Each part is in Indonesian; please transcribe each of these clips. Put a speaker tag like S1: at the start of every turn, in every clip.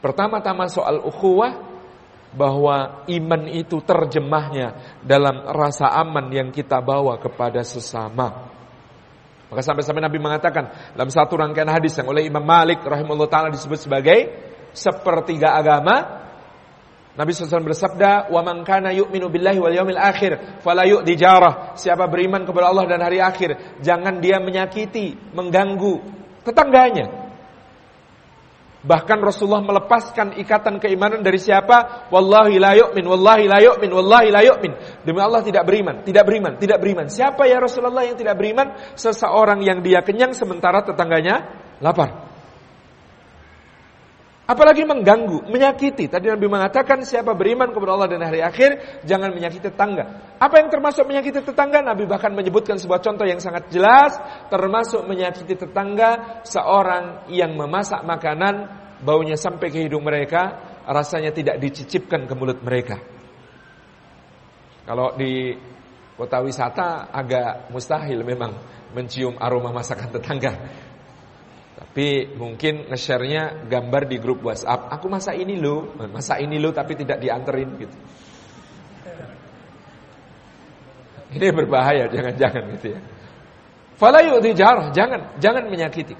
S1: Pertama-tama soal ukhuwah bahwa iman itu terjemahnya dalam rasa aman yang kita bawa kepada sesama. Maka sampai-sampai Nabi mengatakan dalam satu rangkaian hadis yang oleh Imam Malik rahimahullah taala disebut sebagai sepertiga agama. Nabi SAW bersabda, "Wa man kana yu'minu billahi wal yawmil akhir fala yu'di jarah." Siapa beriman kepada Allah dan hari akhir, jangan dia menyakiti, mengganggu tetangganya. Bahkan Rasulullah melepaskan ikatan keimanan dari siapa? Wallahi la yu'min, wallahi la yu'min, wallahi la yu'min. Demi Allah tidak beriman, tidak beriman, tidak beriman. Siapa ya Rasulullah yang tidak beriman? Seseorang yang dia kenyang sementara tetangganya lapar. Apalagi mengganggu, menyakiti. Tadi Nabi mengatakan siapa beriman kepada Allah dan hari akhir, jangan menyakiti tetangga. Apa yang termasuk menyakiti tetangga? Nabi bahkan menyebutkan sebuah contoh yang sangat jelas, termasuk menyakiti tetangga seorang yang memasak makanan, baunya sampai ke hidung mereka, rasanya tidak dicicipkan ke mulut mereka. Kalau di kota wisata agak mustahil memang mencium aroma masakan tetangga. Tapi mungkin nge-share-nya gambar di grup WhatsApp. Aku masa ini lo, masa ini lo tapi tidak dianterin gitu. Ini berbahaya, jangan-jangan gitu ya. Fala jarah, jangan, jangan menyakiti.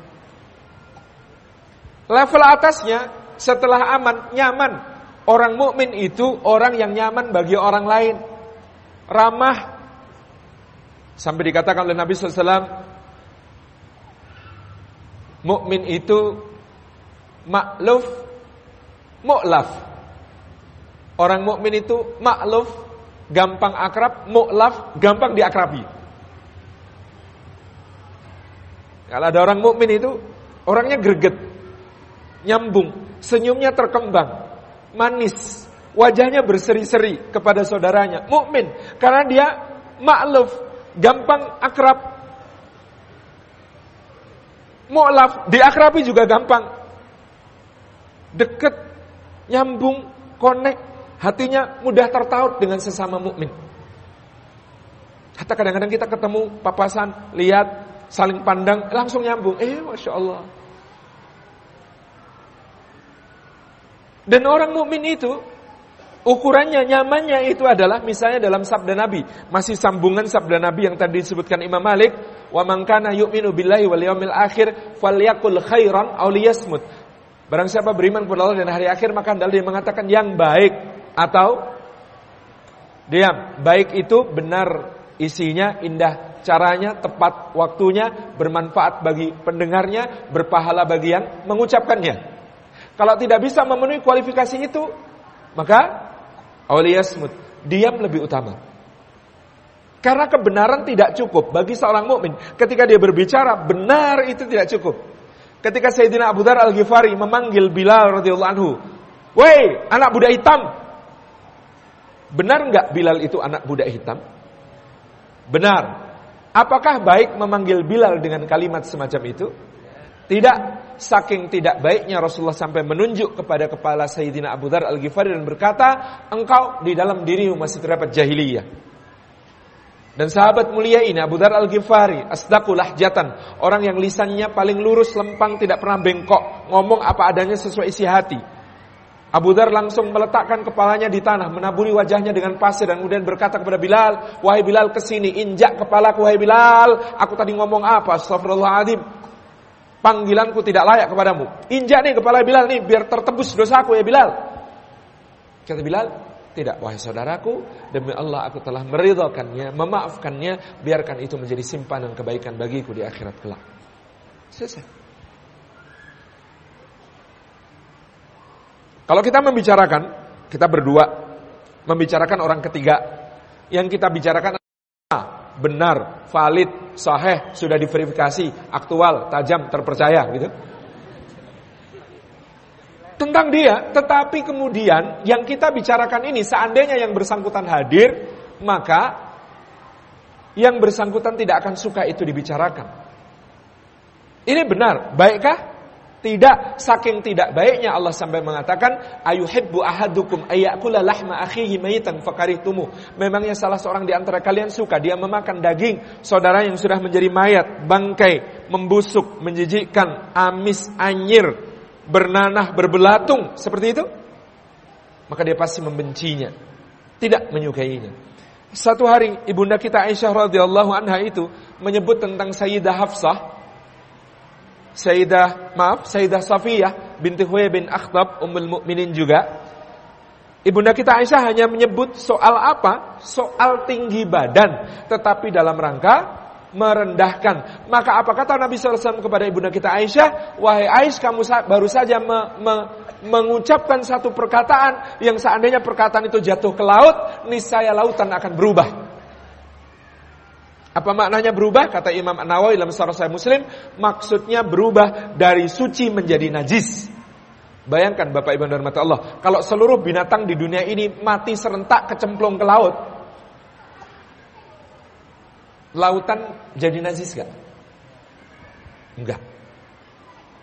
S1: Level atasnya setelah aman, nyaman. Orang mukmin itu orang yang nyaman bagi orang lain. Ramah. Sampai dikatakan oleh Nabi SAW, Mukmin itu makluf, mu'laf. Orang mukmin itu makluf, gampang akrab, mu'laf, gampang diakrabi. Kalau ada orang mukmin itu orangnya greget, nyambung, senyumnya terkembang, manis, wajahnya berseri-seri kepada saudaranya. Mukmin karena dia makluf, gampang akrab, Mu'laf, diakrabi juga gampang. Deket, nyambung, connect, hatinya mudah tertaut dengan sesama mukmin. Hatta kadang-kadang kita ketemu papasan, lihat, saling pandang, langsung nyambung. Eh, masya Allah. Dan orang mukmin itu Ukurannya, nyamannya itu adalah misalnya dalam sabda Nabi. Masih sambungan sabda Nabi yang tadi disebutkan Imam Malik. Wa man kana yu'minu billahi wal yawmil akhir falyakul khairan aw liyasmut. Barang siapa beriman kepada Allah dan hari akhir maka hendaklah dia mengatakan yang baik atau diam. Baik itu benar isinya, indah caranya, tepat waktunya, bermanfaat bagi pendengarnya, berpahala bagi yang mengucapkannya. Kalau tidak bisa memenuhi kualifikasi itu, maka Awliyasmut, diam lebih utama. Karena kebenaran tidak cukup bagi seorang mukmin. Ketika dia berbicara, benar itu tidak cukup. Ketika Sayyidina Abu Dhar Al-Ghifari memanggil Bilal radhiyallahu anhu, "Woi, anak budak hitam." Benar enggak Bilal itu anak budak hitam? Benar. Apakah baik memanggil Bilal dengan kalimat semacam itu? Tidak. Saking tidak baiknya Rasulullah sampai menunjuk kepada kepala Sayyidina Abu Dhar Al-Ghifari dan berkata, engkau di dalam dirimu masih terdapat jahiliyah. Dan sahabat mulia ini Abu Dhar Al-Ghifari, asdaqulah jatan, orang yang lisannya paling lurus, lempang, tidak pernah bengkok, ngomong apa adanya sesuai isi hati. Abu Dhar langsung meletakkan kepalanya di tanah, menaburi wajahnya dengan pasir dan kemudian berkata kepada Bilal, "Wahai Bilal ke sini, injak kepalaku wahai Bilal. Aku tadi ngomong apa? Astagfirullahaladzim. Panggilanku tidak layak kepadamu. Injak nih kepala Bilal nih biar tertebus dosaku ya Bilal. Kata Bilal, tidak wahai saudaraku, demi Allah aku telah meridhokannya, memaafkannya, biarkan itu menjadi simpanan kebaikan bagiku di akhirat kelak. Selesai. Kalau kita membicarakan, kita berdua membicarakan orang ketiga, yang kita bicarakan benar, valid, sahih, sudah diverifikasi, aktual, tajam, terpercaya gitu. Tentang dia, tetapi kemudian yang kita bicarakan ini seandainya yang bersangkutan hadir, maka yang bersangkutan tidak akan suka itu dibicarakan. Ini benar, baikkah? Tidak, saking tidak baiknya Allah sampai mengatakan ayuhibbu ahadukum ayyakula lahma akhihi mayitan fakarihtumu. Memangnya salah seorang di antara kalian suka dia memakan daging saudara yang sudah menjadi mayat, bangkai, membusuk, menjijikkan, amis, anyir bernanah, berbelatung, seperti itu, maka dia pasti membencinya, tidak menyukainya. Satu hari ibunda kita Aisyah radhiyallahu anha itu menyebut tentang Sayyidah Hafsah, Sayyidah maaf, Sayyidah Safiyah binti Huyai bin Akhtab Ummul Mukminin juga. Ibunda kita Aisyah hanya menyebut soal apa? Soal tinggi badan, tetapi dalam rangka merendahkan. Maka apa kata Nabi SAW kepada ibunda kita Aisyah? Wahai Aisyah, kamu baru saja me, me, mengucapkan satu perkataan yang seandainya perkataan itu jatuh ke laut, niscaya lautan akan berubah. Apa maknanya berubah? Kata Imam An-Nawawi dalam Sarah Saya Muslim, maksudnya berubah dari suci menjadi najis. Bayangkan Bapak Ibu dan Allah, kalau seluruh binatang di dunia ini mati serentak kecemplung ke laut, lautan jadi najis gak? Enggak.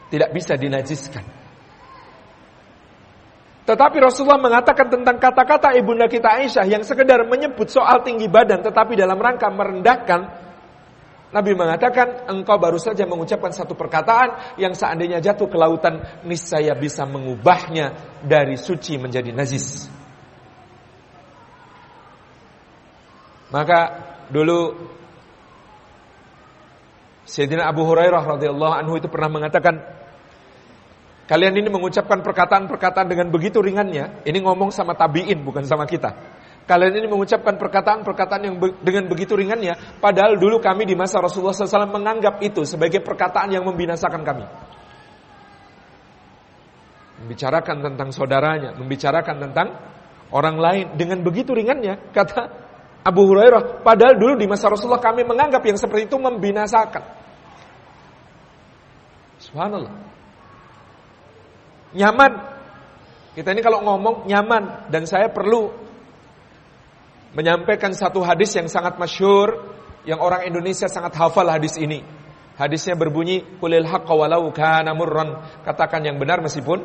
S1: Tidak bisa dinajiskan. Tetapi Rasulullah mengatakan tentang kata-kata ibunda kita Aisyah yang sekedar menyebut soal tinggi badan tetapi dalam rangka merendahkan Nabi mengatakan engkau baru saja mengucapkan satu perkataan yang seandainya jatuh ke lautan niscaya bisa mengubahnya dari suci menjadi najis. Maka dulu Sayyidina Abu Hurairah radhiyallahu anhu itu pernah mengatakan kalian ini mengucapkan perkataan-perkataan dengan begitu ringannya, ini ngomong sama tabi'in bukan sama kita. Kalian ini mengucapkan perkataan-perkataan yang be dengan begitu ringannya, padahal dulu kami di masa Rasulullah SAW menganggap itu sebagai perkataan yang membinasakan kami. Membicarakan tentang saudaranya, membicarakan tentang orang lain dengan begitu ringannya, kata Abu Hurairah, padahal dulu di masa Rasulullah kami menganggap yang seperti itu membinasakan. Subhanallah. Nyaman. Kita ini kalau ngomong nyaman dan saya perlu menyampaikan satu hadis yang sangat masyhur yang orang Indonesia sangat hafal hadis ini. Hadisnya berbunyi kulil haqqa walau kana murran. Katakan yang benar meskipun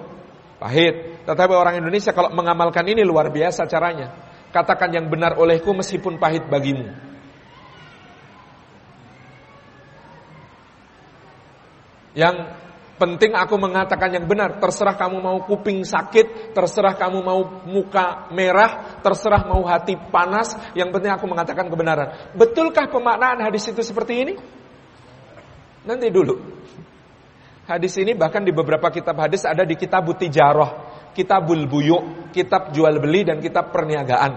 S1: pahit. Tetapi orang Indonesia kalau mengamalkan ini luar biasa caranya. Katakan yang benar olehku meskipun pahit bagimu. Yang penting aku mengatakan yang benar. Terserah kamu mau kuping sakit, terserah kamu mau muka merah, terserah mau hati panas. Yang penting aku mengatakan kebenaran. Betulkah pemaknaan hadis itu seperti ini? Nanti dulu. Hadis ini bahkan di beberapa kitab hadis ada di kitab Tijarah kitabul buyuk, kitab jual beli dan kitab perniagaan.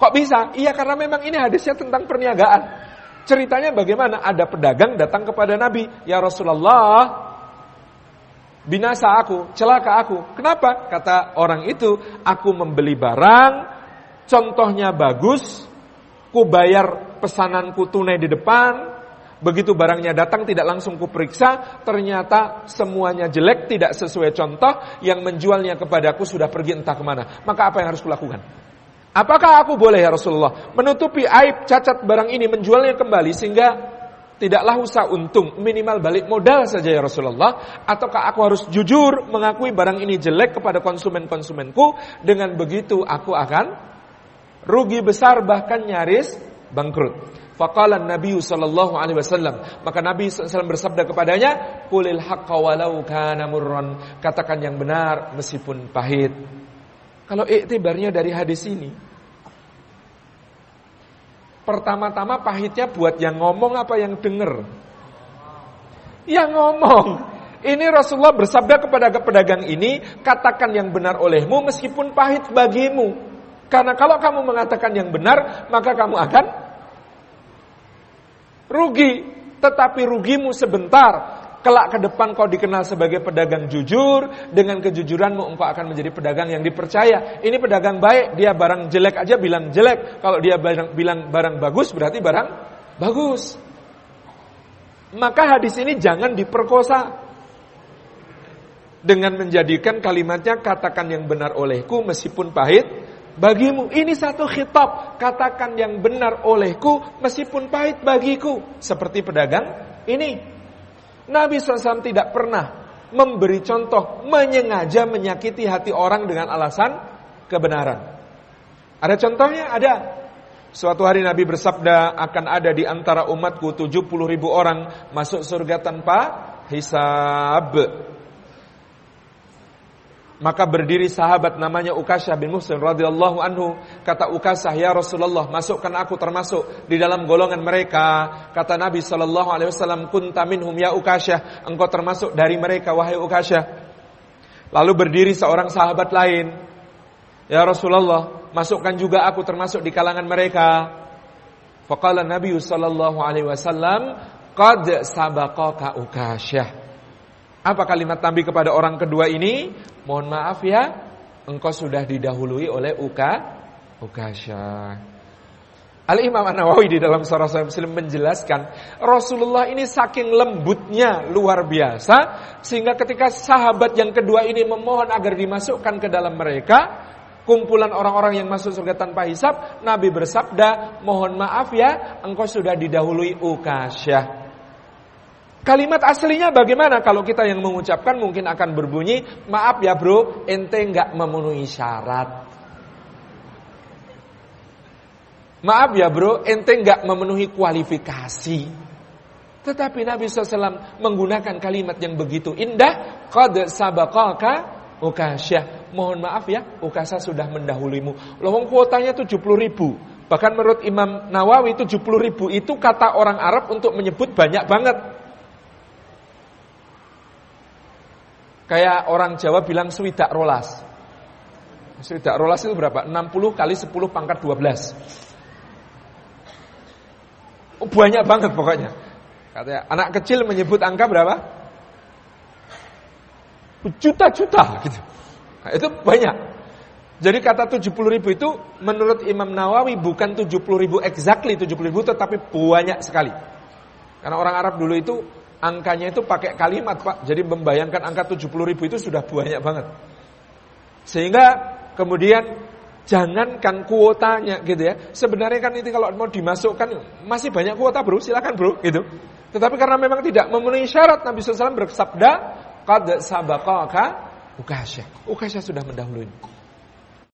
S1: Kok bisa? Iya karena memang ini hadisnya tentang perniagaan. Ceritanya bagaimana? Ada pedagang datang kepada Nabi, "Ya Rasulullah, binasa aku, celaka aku." Kenapa? Kata orang itu, "Aku membeli barang, contohnya bagus, ku bayar pesananku tunai di depan, Begitu barangnya datang tidak langsung kuperiksa, ternyata semuanya jelek, tidak sesuai contoh, yang menjualnya kepadaku sudah pergi entah ke mana. Maka apa yang harus kulakukan? Apakah aku boleh ya Rasulullah menutupi aib cacat barang ini menjualnya kembali sehingga tidaklah usah untung, minimal balik modal saja ya Rasulullah, ataukah aku harus jujur mengakui barang ini jelek kepada konsumen-konsumenku, dengan begitu aku akan rugi besar bahkan nyaris bangkrut. Faqala Nabi sallallahu alaihi wasallam, maka Nabi SAW bersabda kepadanya, "Qulil haqqa walau kana murran." Katakan yang benar meskipun pahit. Kalau iktibarnya dari hadis ini, pertama-tama pahitnya buat yang ngomong apa yang denger? Yang ngomong. Ini Rasulullah bersabda kepada pedagang ini, katakan yang benar olehmu meskipun pahit bagimu. Karena kalau kamu mengatakan yang benar, maka kamu akan rugi, tetapi rugimu sebentar. Kelak ke depan kau dikenal sebagai pedagang jujur, dengan kejujuranmu engkau akan menjadi pedagang yang dipercaya. Ini pedagang baik, dia barang jelek aja bilang jelek. Kalau dia barang, bilang barang bagus berarti barang bagus. Maka hadis ini jangan diperkosa dengan menjadikan kalimatnya katakan yang benar olehku meskipun pahit bagimu. Ini satu khitab. Katakan yang benar olehku meskipun pahit bagiku. Seperti pedagang ini. Nabi SAW tidak pernah memberi contoh menyengaja menyakiti hati orang dengan alasan kebenaran. Ada contohnya? Ada. Suatu hari Nabi bersabda akan ada di antara umatku 70 ribu orang masuk surga tanpa hisab. Maka berdiri sahabat namanya Ukasha bin Muslim radhiyallahu anhu. Kata Ukasha, "Ya Rasulullah, masukkan aku termasuk di dalam golongan mereka." Kata Nabi sallallahu alaihi wasallam, "Kunta minhum ya Ukasha, engkau termasuk dari mereka wahai Ukasha." Lalu berdiri seorang sahabat lain. "Ya Rasulullah, masukkan juga aku termasuk di kalangan mereka." Faqala Nabi sallallahu alaihi wasallam, "Qad sabaqaka Ukasha." Apa kalimat Nabi kepada orang kedua ini? Mohon maaf ya, engkau sudah didahului oleh Uka Ukasha. Al-Imam An-Nawawi di dalam Surah Sahih Muslim menjelaskan Rasulullah ini saking lembutnya luar biasa sehingga ketika sahabat yang kedua ini memohon agar dimasukkan ke dalam mereka kumpulan orang-orang yang masuk surga tanpa hisap Nabi bersabda mohon maaf ya engkau sudah didahului Ukasha Kalimat aslinya bagaimana kalau kita yang mengucapkan mungkin akan berbunyi, maaf ya bro, ente nggak memenuhi syarat. Maaf ya bro, ente nggak memenuhi kualifikasi. Tetapi Nabi SAW menggunakan kalimat yang begitu indah, qad sabaqaka Ukasyah. Mohon maaf ya, Ukasha sudah mendahulimu. Loh kuotanya 70 ribu. Bahkan menurut Imam Nawawi 70 ribu itu kata orang Arab untuk menyebut banyak banget. Kayak orang Jawa bilang swidak rolas. Swidak rolas itu berapa? 60 kali 10 pangkat 12. Oh, banyak banget pokoknya. Katanya anak kecil menyebut angka berapa? Juta-juta gitu. Nah, itu banyak. Jadi kata 70 ribu itu menurut Imam Nawawi bukan 70 ribu exactly 70 ribu tetapi banyak sekali. Karena orang Arab dulu itu angkanya itu pakai kalimat Pak. Jadi membayangkan angka 70 ribu itu sudah banyak banget. Sehingga kemudian jangankan kuotanya gitu ya. Sebenarnya kan itu kalau mau dimasukkan masih banyak kuota bro, silakan bro gitu. Tetapi karena memang tidak memenuhi syarat Nabi SAW bersabda, Qad sabaqaka Ukasya. Ukasya sudah mendahului.